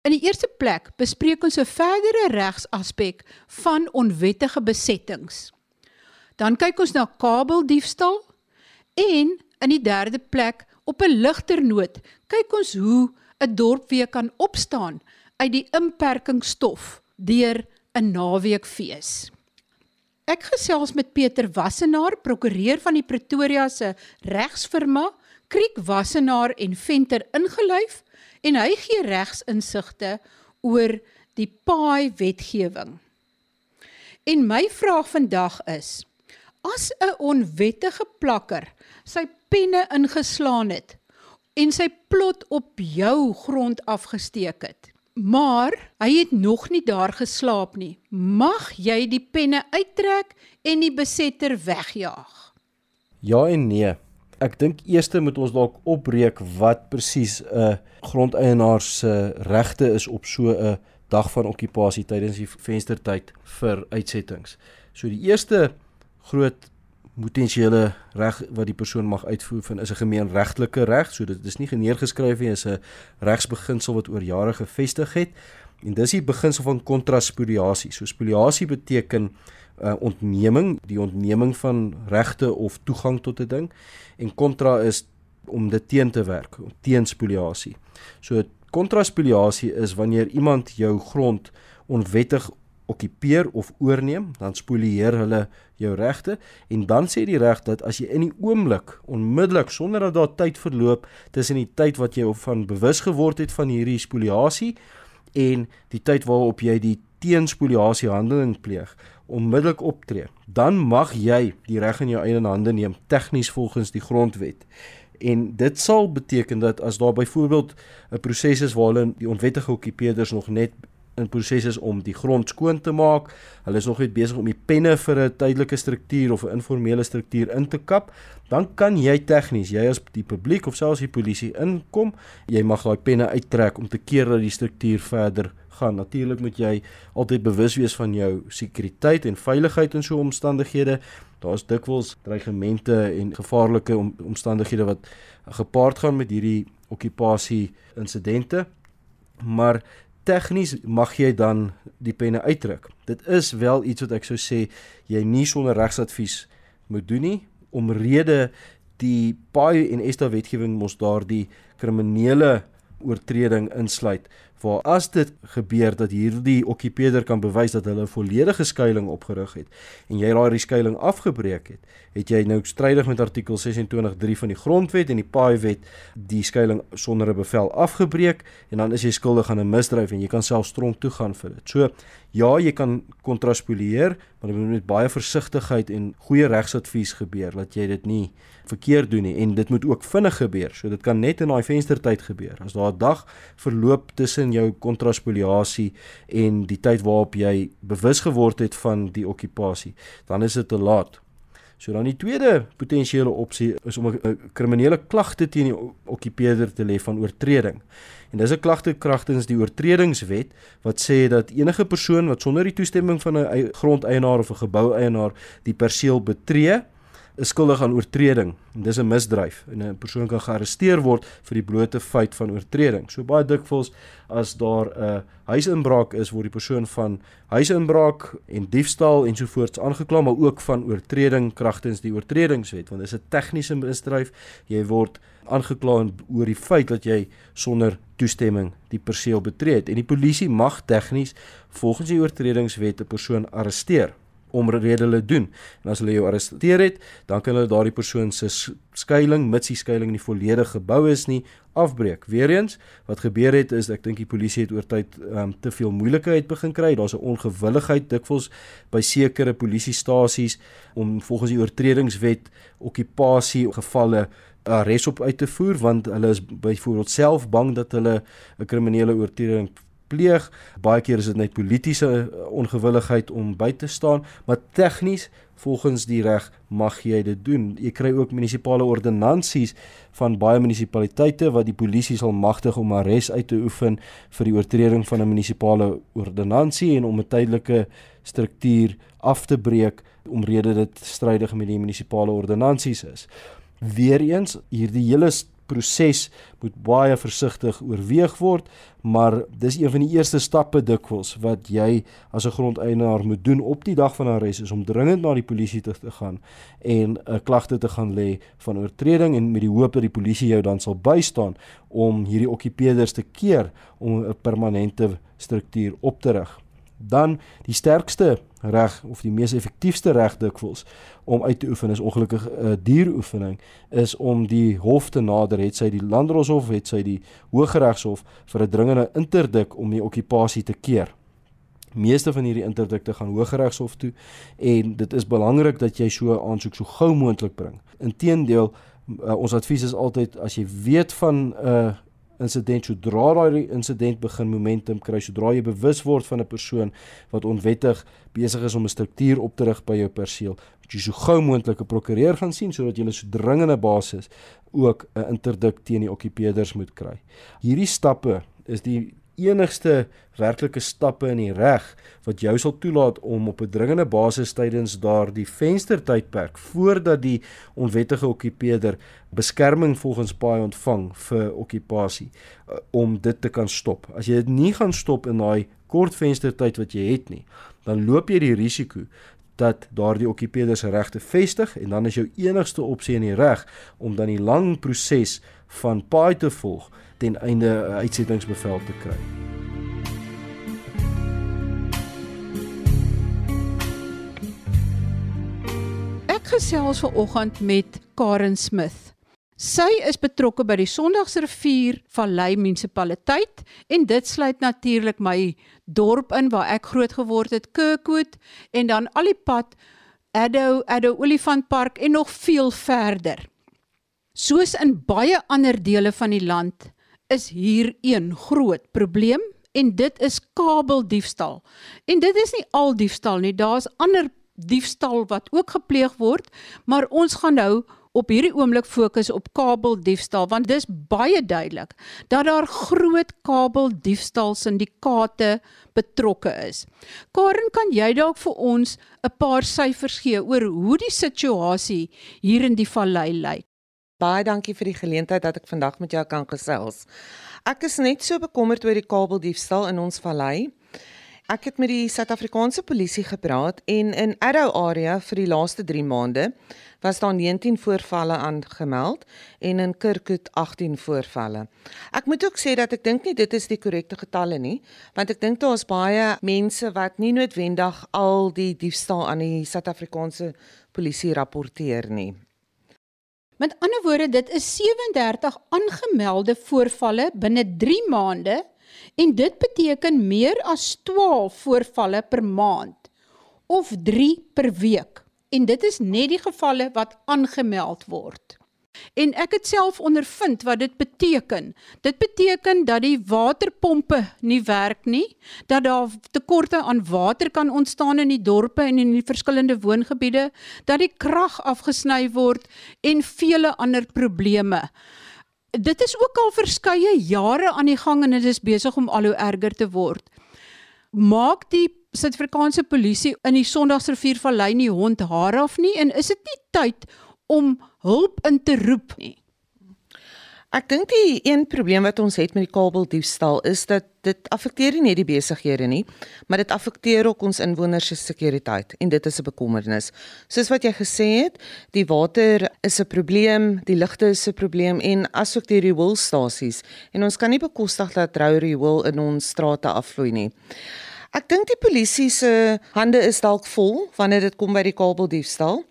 In die eerste plek bespreek ons 'n verdere regsaspek van onwettige besettings. Dan kyk ons na kabeldiefstal en in die derde plek op 'n ligter noot kyk ons hoe 'n dorp weer kan opstaan uit die inperkingsstof deur 'n naweekfees. Ek gesels met Pieter Wassenaar, prokureur van die Pretoria se regsfirma Kriek Wassenaar en Venter ingeluif en hy gee regsinsigte oor die paai wetgewing. En my vraag vandag is: as 'n onwettige plakker sy penne ingeslaan het en sy plot op jou grond afgesteek het, maar hy het nog nie daar geslaap nie, mag jy die penne uittrek en die besetter wegjaag? Ja en nee. Ek dink eers moet ons dalk opbreek wat presies 'n uh, grondeienaar se regte is op so 'n dag van okkupasie tydens die venstertyd vir uitsettings. So die eerste groot potensiële reg wat die persoon mag uitvoer van is 'n gemeenregtelike reg. So dit is nie geneergeskryf nie, is 'n regsbeginsel wat oor jare gevestig het. En dis die beginsel van kontraspoliasie. So spoliasie beteken uh, ontneming, die ontneming van regte of toegang tot 'n ding en kontra is om dit teen te werk, teen spoliasie. So kontraspoliasie is wanneer iemand jou grond onwettig okkupeer of oorneem, dan spolieer hulle jou regte en dan sê die reg dat as jy in die oomblik onmiddellik sonder dat daar tyd verloop tussen die tyd wat jy van bewus geword het van hierdie spoliasie en die tyd waarop jy die teenspoliasie handeling pleeg, onmiddellik optree, dan mag jy die reg in jou eie hande neem tegnies volgens die grondwet. En dit sal beteken dat as daar byvoorbeeld 'n proses is waar hulle die onwettige okkupeerders nog net in proses is om die grond skoon te maak, hulle is nog net besig om die penne vir 'n tydelike struktuur of 'n informele struktuur in te kap, dan kan jy tegnies, jy as die publiek of selfs die polisie inkom, jy mag daai penne uittrek om te keer dat die struktuur verder gaan. Natuurlik moet jy altyd bewus wees van jou sekuriteit en veiligheid in so omstandighede. Daar's dikwels dreigemente en gevaarlike om, omstandighede wat gepaard gaan met hierdie okkupasie insidente. Maar tegnies mag jy dan die penne uitdruk. Dit is wel iets wat ek sou sê jy nie sonder regsadvies moet doen nie omrede die paai en ESTA wetgewing mos daardie kriminele oortreding insluit waar as dit gebeur dat hierdie okkupeerder kan bewys dat hulle 'n volledige skuilings opgerig het en jy daai skuilings afgebreek het, het jy nou strydig met artikel 26.3 van die grondwet en die paai wet die skuilings sonder 'n bevel afgebreek en dan is jy skuldig aan 'n misdryf en jy kan self stronk toe gaan vir dit. So ja, jy kan kontraspolieer, maar jy moet met baie versigtigheid en goeie regsadvies gebeur dat jy dit nie verkeerd doen nie en dit moet ook vinnig gebeur. So dit kan net in daai venstertyd gebeur. As daar 'n dag verloop tussen tussen jou kontraspoliasie en die tyd waarop jy bewus geword het van die okkupasie, dan is dit te laat. So dan die tweede potensiële opsie is om 'n kriminele klagte teen die okkupeerder te lê van oortreding. En dis 'n klagte kragtens die oortredingswet wat sê dat enige persoon wat sonder die toestemming van 'n grondeienaar of 'n geboueienaar die perseel betree, is skuldig aan oortreding en dis 'n misdryf en 'n persoon kan gearresteer word vir die blote feit van oortreding. So baie dikwels as daar 'n huisinbraak is word die persoon van huisinbraak en diefstal ensovoorts aangekla maar ook van oortreding kragtens die oortredingswet want dis 'n tegniese misdryf. Jy word aangekla oor die feit dat jy sonder toestemming die perseel betree het en die polisie mag tegnies volgens die oortredingswet 'n persoon arresteer omrede hulle doen. En as hulle jou arresteer het, dan kan hulle daardie persoon se skuilings, mits die skuilings nie volledig gebou is nie, afbreek. Weereens, wat gebeur het is ek dink die polisie het oor tyd um, te veel moeilikheid begin kry. Daar's 'n ongewilligheid dikwels by sekere polisiestasies om volgens die oortredingswet okkupasie gevalle arrest op uit te voer want hulle is byvoorbeeld self bang dat hulle 'n kriminele oortreding pleeg. Baie keer is dit net politieke eh, ongewilligheid om by te staan, maar tegnies volgens die reg mag jy dit doen. Jy kry ook munisipale ordonnansies van baie munisipaliteite wat die polisie sal magtig om arrest uit te oefen vir die oortreding van 'n munisipale ordonnansie en om 'n tydelike struktuur af te breek omrede dit strydig met die munisipale ordonnansies is. Weereens hierdie hele proses moet baie versigtig oorweeg word, maar dis een van die eerste stappe dikwels wat jy as 'n grondeienaar moet doen op die dag van arrest is om dringend na die polisie te, te gaan en 'n klagte te gaan lê van oortreding en met die hoop dat die polisie jou dan sal bystaan om hierdie okkupeerders te keer om 'n permanente struktuur op te rig. Dan die sterkste reg of die mees effektiewste reg dikwels om uit te oefen is ongelukkig 'n uh, dieroefening is om die hof te nader het sy die landdroshof het sy die hooggeregshof vir 'n dringende interdik om die okkupasie te keer. Meeste van hierdie interdikte gaan hooggeregshof toe en dit is belangrik dat jy so aansoek so gou moontlik bring. Inteendeel uh, ons advies is altyd as jy weet van 'n uh, insident sodra daai insident begin momentum kry sodra jy bewus word van 'n persoon wat onwettig besig is om 'n struktuur op te rig by jou perseel moet jy so gou moontlik 'n prokureur gaan sien sodat jy 'n so dringende basis ook 'n interdik teen die okkupeerders moet kry. Hierdie stappe is die enigste werklike stappe in die reg wat jou sal toelaat om op 'n dringende basis tydens daardie venstertydperk voordat die onwettige okkupeerder beskerming volgens paai ontvang vir okkupasie uh, om dit te kan stop. As jy dit nie gaan stop in daai kort venstertyd wat jy het nie, dan loop jy die risiko dat daardie okkupeerder se regte vestig en dan is jou enigste opsie in die reg om dan die lang proses van paai te volg ten einde 'n uitsettingsbevel te kry. Ek gesels vanoggend met Karen Smith. Sy is betrokke by die Sondagsrivier Vallei munisipaliteit en dit sluit natuurlik my dorp in waar ek groot geword het, Kirkwood en dan al die pad Addo, Addo Olifantpark en nog veel verder. Soos in baie ander dele van die land is hier een groot probleem en dit is kabeldiefstal. En dit is nie al diefstal nie, daar's ander diefstal wat ook gepleeg word, maar ons gaan nou op hierdie oomblik fokus op kabeldiefstal want dis baie duidelik dat daar groot kabeldiefstal syndikaate betrokke is. Karen, kan jy dalk vir ons 'n paar syfers gee oor hoe die situasie hier in die vallei lyk? Baie dankie vir die geleentheid dat ek vandag met jou kan gesels. Ek is net so bekommerd oor die kabeldiefstal in ons vallei. Ek het met die Suid-Afrikaanse polisie gepraat en in Arrow area vir die laaste 3 maande was daar 19 voorvalle aangemeld en in Kirkwood 18 voorvalle. Ek moet ook sê dat ek dink nie dit is die korrekte getalle nie, want ek dink daar's baie mense wat nie noodwendig al die diefstal aan die Suid-Afrikaanse polisie rapporteer nie. Met ander woorde, dit is 37 aangemelde voorvalle binne 3 maande en dit beteken meer as 12 voorvalle per maand of 3 per week. En dit is net die gevalle wat aangemeld word. En ek het self ondervind wat dit beteken. Dit beteken dat die waterpompe nie werk nie, dat daar tekorte aan water kan ontstaan in die dorpe en in die verskillende woongebiede, dat die krag afgesny word en vele ander probleme. Dit is ook al verskeie jare aan die gang en dit is besig om al hoe erger te word. Maak die Suid-Afrikaanse polisie in die Sondagsrivier Vallei nie hond haar af nie en is dit nie tyd om hulp in te roep nie. Ek dink die een probleem wat ons het met die kabeldiefstal is dat dit affekteer nie net die besighede nie, maar dit affekteer ook ons inwoners se sekuriteit en dit is 'n bekommernis. Soos wat jy gesê het, die water is 'n probleem, die ligte is 'n probleem en asook die rioolstasies en ons kan nie bekostig dat rou riool in ons strate afvloei nie. Ek dink die polisie se hande is dalk vol wanneer dit kom by die kabeldiefstal.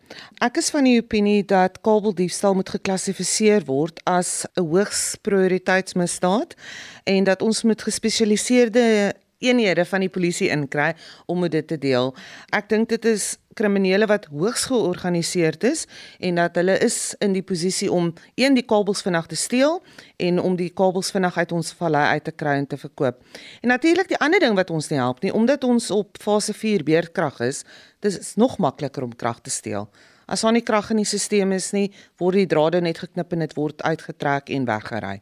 Ek is van die opinie dat kabeldiefstal moet geklassifiseer word as 'n hoogs prioriteitsmisdaad en dat ons moet gespesialiseerde eenhede van die polisie inkry om dit te deel. Ek dink dit is kriminele wat hoogs georganiseerd is en dat hulle is in die posisie om een die kabels vinnig te steel en om die kabels vinnig uit ons vallei uit te kry en te verkoop. En natuurlik die ander ding wat ons nie help nie, omdat ons op fase 4 beerdkrag is, dis is nog makliker om krag te steel. As daar nie krag in die stelsel is nie, word die drade net geknip en dit word uitgetrek en weggery.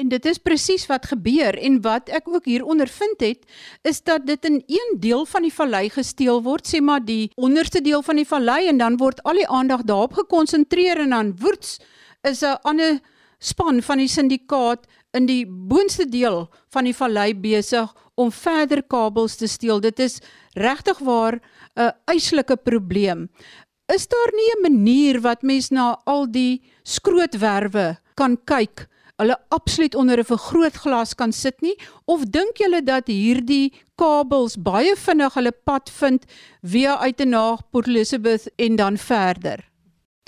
En dit is presies wat gebeur en wat ek ook hier ondervind het, is dat dit in een deel van die vallei gesteel word, sê maar die onderste deel van die vallei en dan word al die aandag daarop gekonsentreer en dan woets is 'n ander span van die syndikaat in die boonste deel van die vallei besig om verder kabels te steel. Dit is regtig waar 'n eislike probleem. Is daar nie 'n manier wat mens na al die skrootwerwe kan kyk hulle absoluut onder 'n vergrootglas kan sit nie of dink julle dat hierdie kabels baie vinnig hulle pad vind via Uitenaag Port Elizabeth en dan verder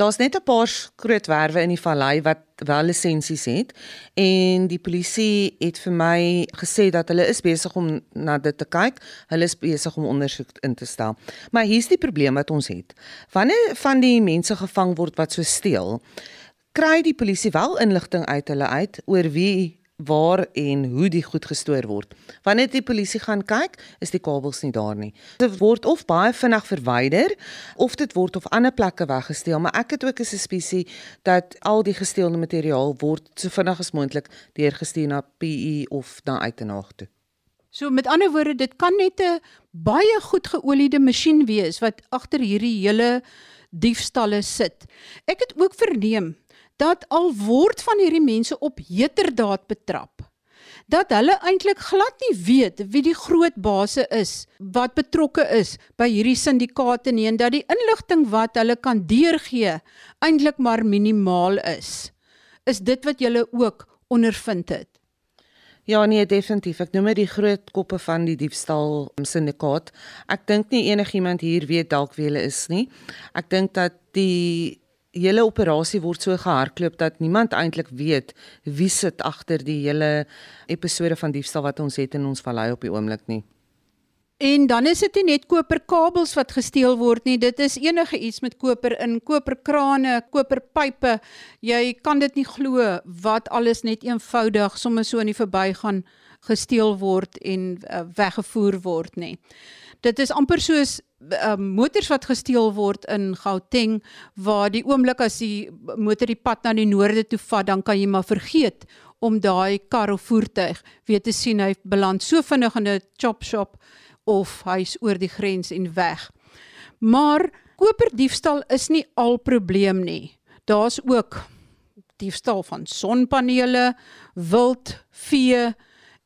Daar's net 'n paar skrootwerwe in die vallei wat wel lisensies het en die polisie het vir my gesê dat hulle is besig om na dit te kyk. Hulle is besig om ondersoek in te stel. Maar hier's die probleem wat ons het. Wanneer van die mense gevang word wat so steel, kry die polisie wel inligting uit hulle uit oor wie waar en hoe die goed gestoor word. Wanneer die polisie gaan kyk, is die kabels nie daar nie. Dit word of baie vinnig verwyder of dit word op ander plekke weggesteel, maar ek het ook 'n suspisie dat al die gesteelde materiaal word so vinnig as moontlik deurgestuur na PE of na Uitenaag toe. So met ander woorde, dit kan net 'n baie goed geoliede masjien wees wat agter hierdie hele diefstalle sit. Ek het ook verneem dat al word van hierdie mense op heterdaad betrap dat hulle eintlik glad nie weet wie die groot base is wat betrokke is by hierdie syndikaate nie en dat die inligting wat hulle kan deurgee eintlik maar minimaal is. Is dit wat julle ook ondervind het? Ja nee, definitief. Ek noem dit die groot koppe van die diefstal syndikaat. Ek dink nie enigiemand hier weet dalk wie hulle is nie. Ek dink dat die hele operasie word so gehardloop dat niemand eintlik weet wie sit agter die hele episode van diefstal wat ons het in ons vallei op die oomblik nie. En dan is dit nie net koperkabels wat gesteel word nie, dit is enige iets met koper in, koperkrane, koperpype. Jy kan dit nie glo wat alles net eenvoudig sommer so in die verbygaan gesteel word en uh, weggevoer word nie. Dit is amper soos uh, motors wat gesteel word in Gauteng waar die oomblik as die motor die pad na die noorde toe vat, dan kan jy maar vergeet om daai kar of voertuig weer te sien hy beland so vinnig in 'n chop shop of hy's oor die grens en weg. Maar koperdiefstal is nie al probleem nie. Daar's ook diefstal van sonpanele, wild, vee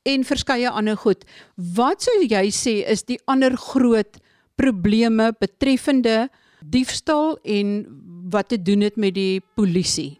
en verskeie ander goed. Wat sou jy sê is die ander groot probleme betreffende diefstal en wat te doen het met die polisie.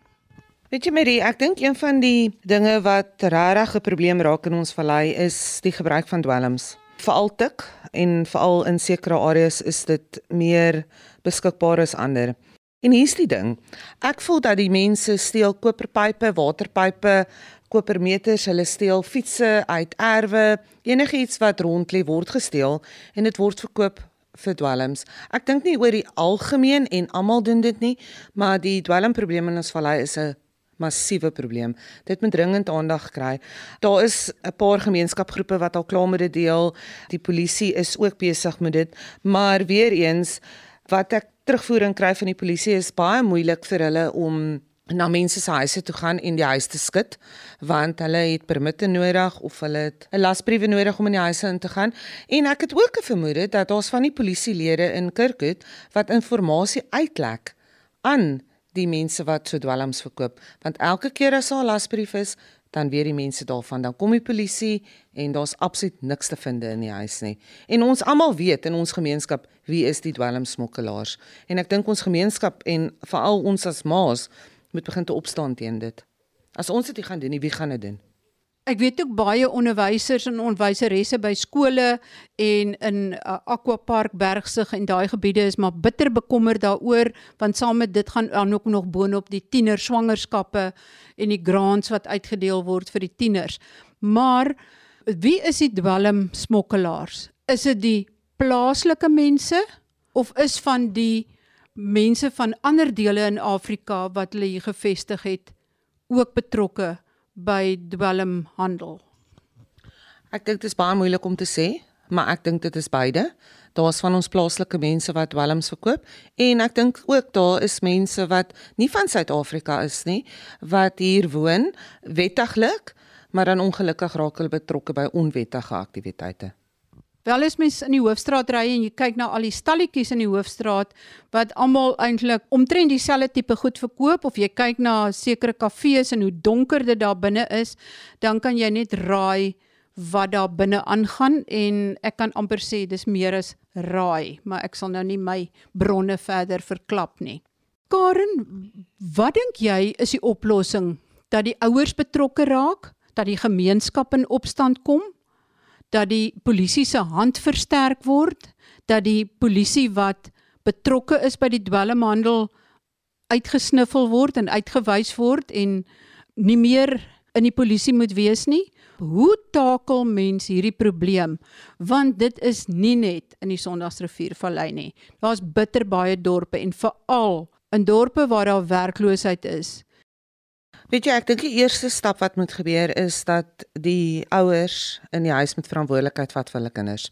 Weet jy Marie, ek dink een van die dinge wat regtig 'n probleem raak in ons vallei is die gebruik van dwelms. Veral tik en veral in sekere areas is dit meer beskikbaar as ander. En hier's die ding. Ek voel dat die mense steel koperpype, waterpype, kopermeters, hulle steel fietsse uit erwe, enigiets wat rond lê word gesteel en dit word verkoop vir dwelms. Ek dink nie oor die algemeen en almal doen dit nie, maar die dwelmprobleem in ons vallei is 'n massiewe probleem. Dit moet dringend aandag kry. Daar is 'n paar gemeenskapgroepe wat al klaar met dit deel. Die polisie is ook besig met dit, maar weer eens wat ek terugvoering kry van die polisie is baie moeilik vir hulle om na mense se huise toe gaan en die huis te skud want hulle het permitte nodig of hulle het 'n lasbriewe nodig om in die huise in te gaan. En ek het ook 'n vermoede dat daar's van die polisielede in Kirkwood wat inligting uitlek aan die mense wat so dwelms verkoop. Want elke keer as daar 'n lasbrief is dan weet die mense daarvan. Dan kom die polisie en daar's absoluut niks te vind in die huis nie. En ons almal weet in ons gemeenskap wie is die dwelmsmokkelaars en ek dink ons gemeenskap en veral ons as ma's moet begin te opstaan teen dit. As ons dit nie gaan doen nie, wie gaan dit doen? Ek weet ook baie onderwysers en onderwyseresse by skole en in uh, Aquapark Bergsig en daai gebiede is maar bitter bekommerd daaroor want saam met dit gaan dan ook nog boonop die tiener swangerskappe en die grants wat uitgedeel word vir die tieners. Maar wie is die dwelm smokkelaars? Is dit die plaaslike mense of is van die mense van ander dele in Afrika wat hulle hier gevestig het ook betrokke by dwelmhandel? Ek dink dit is baie moeilik om te sê, maar ek dink dit is beide. Daar's van ons plaaslike mense wat dwelms verkoop en ek dink ook daar is mense wat nie van Suid-Afrika is nie wat hier woon wettiglik, maar dan ongelukkig raak hulle betrokke by onwettige aktiwiteite. Wel as mens in die hoofstraat ry en jy kyk na al die stalletjies in die hoofstraat wat almal eintlik omtrent dieselfde tipe goed verkoop of jy kyk na sekere kafees en hoe donker dit daar binne is, dan kan jy net raai wat daar binne aangaan en ek kan amper sê dis meer as raai, maar ek sal nou nie my bronne verder verklap nie. Karen, wat dink jy is die oplossing? Dat die ouers betrokke raak, dat die gemeenskap in opstand kom, dat die polisie se hand versterk word, dat die polisie wat betrokke is by die dwelmhandel uitgesniffel word en uitgewys word en nie meer in die polisie moet wees nie. Hoe takel mens hierdie probleem? Want dit is nie net in die Sondagsriviervallei nie. Daar's bitter baie dorpe en veral in dorpe waar daar werkloosheid is. Weet jy, ek dink die eerste stap wat moet gebeur is dat die ouers in die huis met verantwoordelikheid vat vir hulle kinders.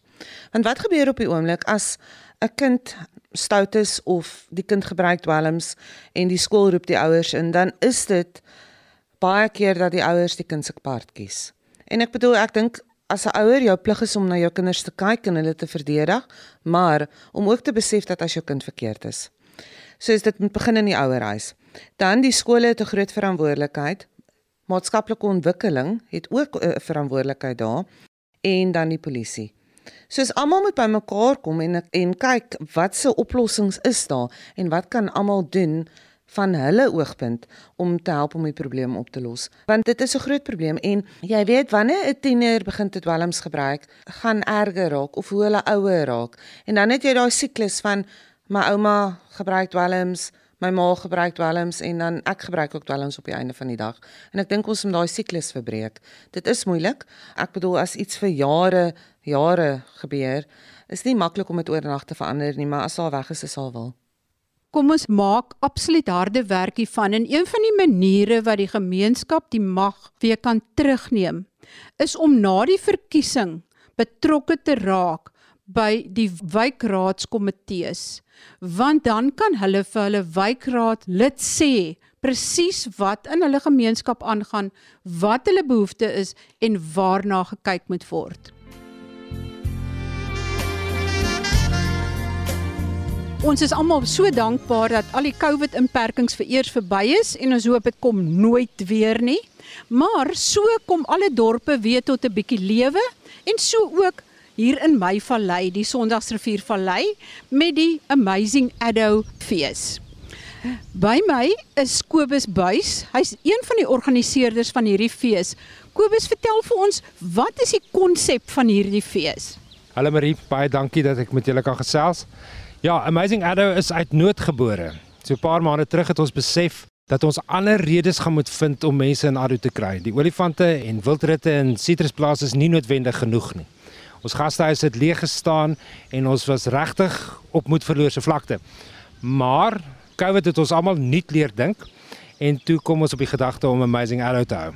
Want wat gebeur op die oomblik as 'n kind stout is of die kind gebruik dwelms en die skool roep die ouers in, dan is dit baie keer dat die ouers die kind se part kies. En ek bedoel ek dink as 'n ouer jou plig is om na jou kinders te kyk en hulle te verdedig, maar om ook te besef dat as jou kind verkeerd is. So is dit moet begin in die ouerhuis. Dan die skole het 'n groot verantwoordelikheid. Maatskaplike ontwikkeling het ook 'n verantwoordelikheid daar en dan die polisie. Soos almal moet bymekaar kom en en kyk wat se oplossings is daar en wat kan almal doen van hulle oogpunt om te help om die probleem op te los. Want dit is 'n groot probleem en jy weet wanneer 'n tiener begin te dwelms gebruik, gaan erger raak of hoe hulle ouer raak. En dan het jy daai siklus van my ouma gebruik dwelms, my ma gebruik dwelms en dan ek gebruik ook dwelms op die einde van die dag. En ek dink ons moet daai siklus verbreek. Dit is moeilik. Ek bedoel as iets vir jare, jare gebeur, is nie maklik om dit oornag te verander nie, maar as al weg is, is al wel kom ons maak absoluut harde werk hiervan en een van die maniere wat die gemeenskap die mag weer kan terugneem is om na die verkiesing betrokke te raak by die wijkraadskomitees want dan kan hulle vir hulle wijkraad lid sê presies wat in hulle gemeenskap aangaan wat hulle behoefte is en waarna gekyk moet word Ons is almal so dankbaar dat al die COVID inperkings vir eers verby is en ons hoop dit kom nooit weer nie. Maar so kom alle dorpe weer tot 'n bietjie lewe en so ook hier in my vallei, die Sondagsrivier vallei met die Amazing Addo fees. By my is Kobus Buys. Hy's een van die organiseerders van hierdie fees. Kobus, vertel vir ons, wat is die konsep van hierdie fees? Hallo Marie, baie dankie dat ek met julle kan gesels. Ja, Amazing Addo is uit nood gebore. So 'n paar maande terug het ons besef dat ons ander redes gaan moet vind om mense in Addo te kry. Die olifante en wildritte in sitrusplase is nie noodwendig genoeg nie. Ons gastehuis het leeg gestaan en ons was regtig op moedverloorse vlakte. Maar COVID het ons almal nuut leer dink en toe kom ons op die gedagte om Amazing Addo te hou.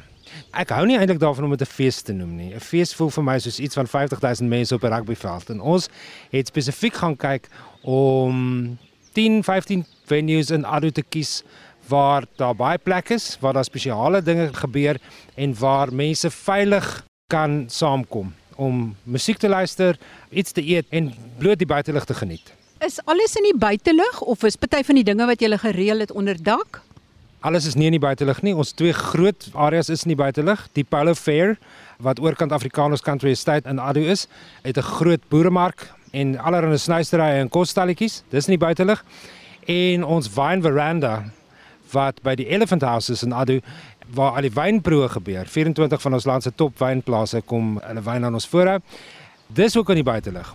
Ek hou nie eintlik daarvan om dit 'n fees te noem nie. 'n Fees voel vir my soos iets van 50000 mense op 'n rugbyveld en ons het spesifiek gaan kyk om 10, 15 venues in Ado te kies waar daar baie plekke is, waar daar spesiale dinge gebeur en waar mense veilig kan saamkom om musiek te luister, iets te eet en bloot die buitelug te geniet. Is alles in die buitelug of is party van die dinge wat jy gereël het onder dak? Alles is nie in die buitelug nie. Ons twee groot areas is in die buitelug. Die Polo Fair wat oorkant Afrikaners Country Estate in Ado is, het 'n groot boeremark en allerlei snuisterye en kosstalletjies. Dis in die buitelug. En ons wine veranda wat by die Elephant House is in Adu waar al die wynproe gebeur. 24 van ons land se top wynplase kom hulle wyn aan ons voorhou. Dis ook in die buitelug.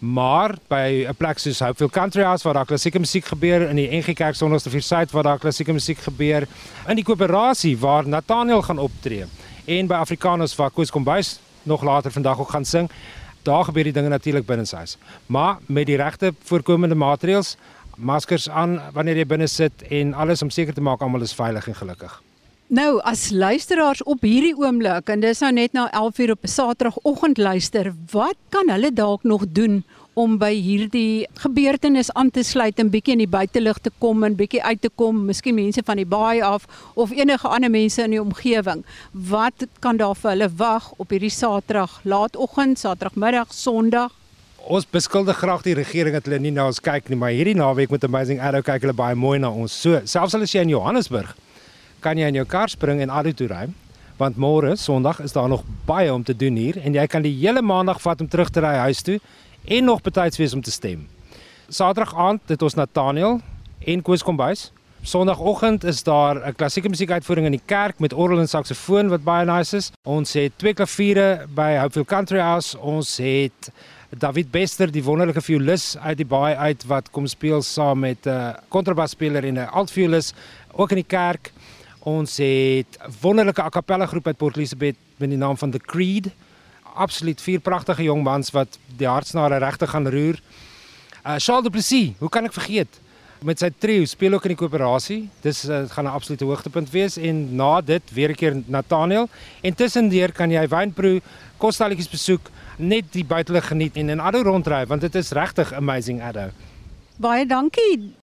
Maar by 'n plek soos Hopefield Country House waar daar klassieke musiek gebeur in die NG Kerk Sondagsrivier Suid waar daar klassieke musiek gebeur in die koöperasie waar Nathaniel gaan optree en by Afrikaners waar Koos Kombuis nog later vandag ook gaan sing daar gebeur die dinge natuurlik binne huis. Maar met die regte voorkomende maatreëls, maskers aan wanneer jy binne sit en alles om seker te maak almal is veilig en gelukkig. Nou, as luisteraars op hierdie oomblik en dis nou net na 11:00 op 'n Saterdagoggend luister, wat kan hulle dalk nog doen om by hierdie gebeurtenis aan te sluit en bietjie in die buitelug te kom en bietjie uit te kom, miskien mense van die baai af of enige ander mense in die omgewing. Wat kan daar vir hulle wag op hierdie Saterdag, laatoggend, Saterdagmiddag, Sondag? Ons beskuldig graag die regering dat hulle nie na ons kyk nie, maar hierdie naweek met Amazing Arrow kyk hulle baie mooi na ons. So, selfs al is jy in Johannesburg, kan jy in jou kar spring en Arrow toe ry, want môre, Sondag, is daar nog baie om te doen hier en jy kan die hele maandag vat om terug te ry huis toe en nog betyds wees om te stem. Saterdag aand het ons Nathaniel en Koos Kombuis. Sondagoggend is daar 'n klassieke musiekuitvoering in die kerk met orgel en saksofoon wat baie nice is. Ons het twee klaviere by Hopefield Country House. Ons het David Bester, die wonderlike violis uit die baai uit wat kom speel saam met 'n uh, kontrabasspeler en 'n altviolis ook in die kerk. Ons het wonderlike a cappella groep uit Port Elizabeth met die naam van The Creed. Absoluut vier pragtige jong mans wat die hartsnare regtig gaan roer. Uh Charles Du Plessis, hoe kan ek vergeet? Met sy trio speel ook in die koöperasie. Dis uh, gaan 'n absolute hoogtepunt wees en na dit weer 'n keer Nathaniel. En tussendeur kan jy wynproe, kostalletjies besoek, net die buitelug geniet en in Addo rondry want dit is regtig amazing Addo. Baie dankie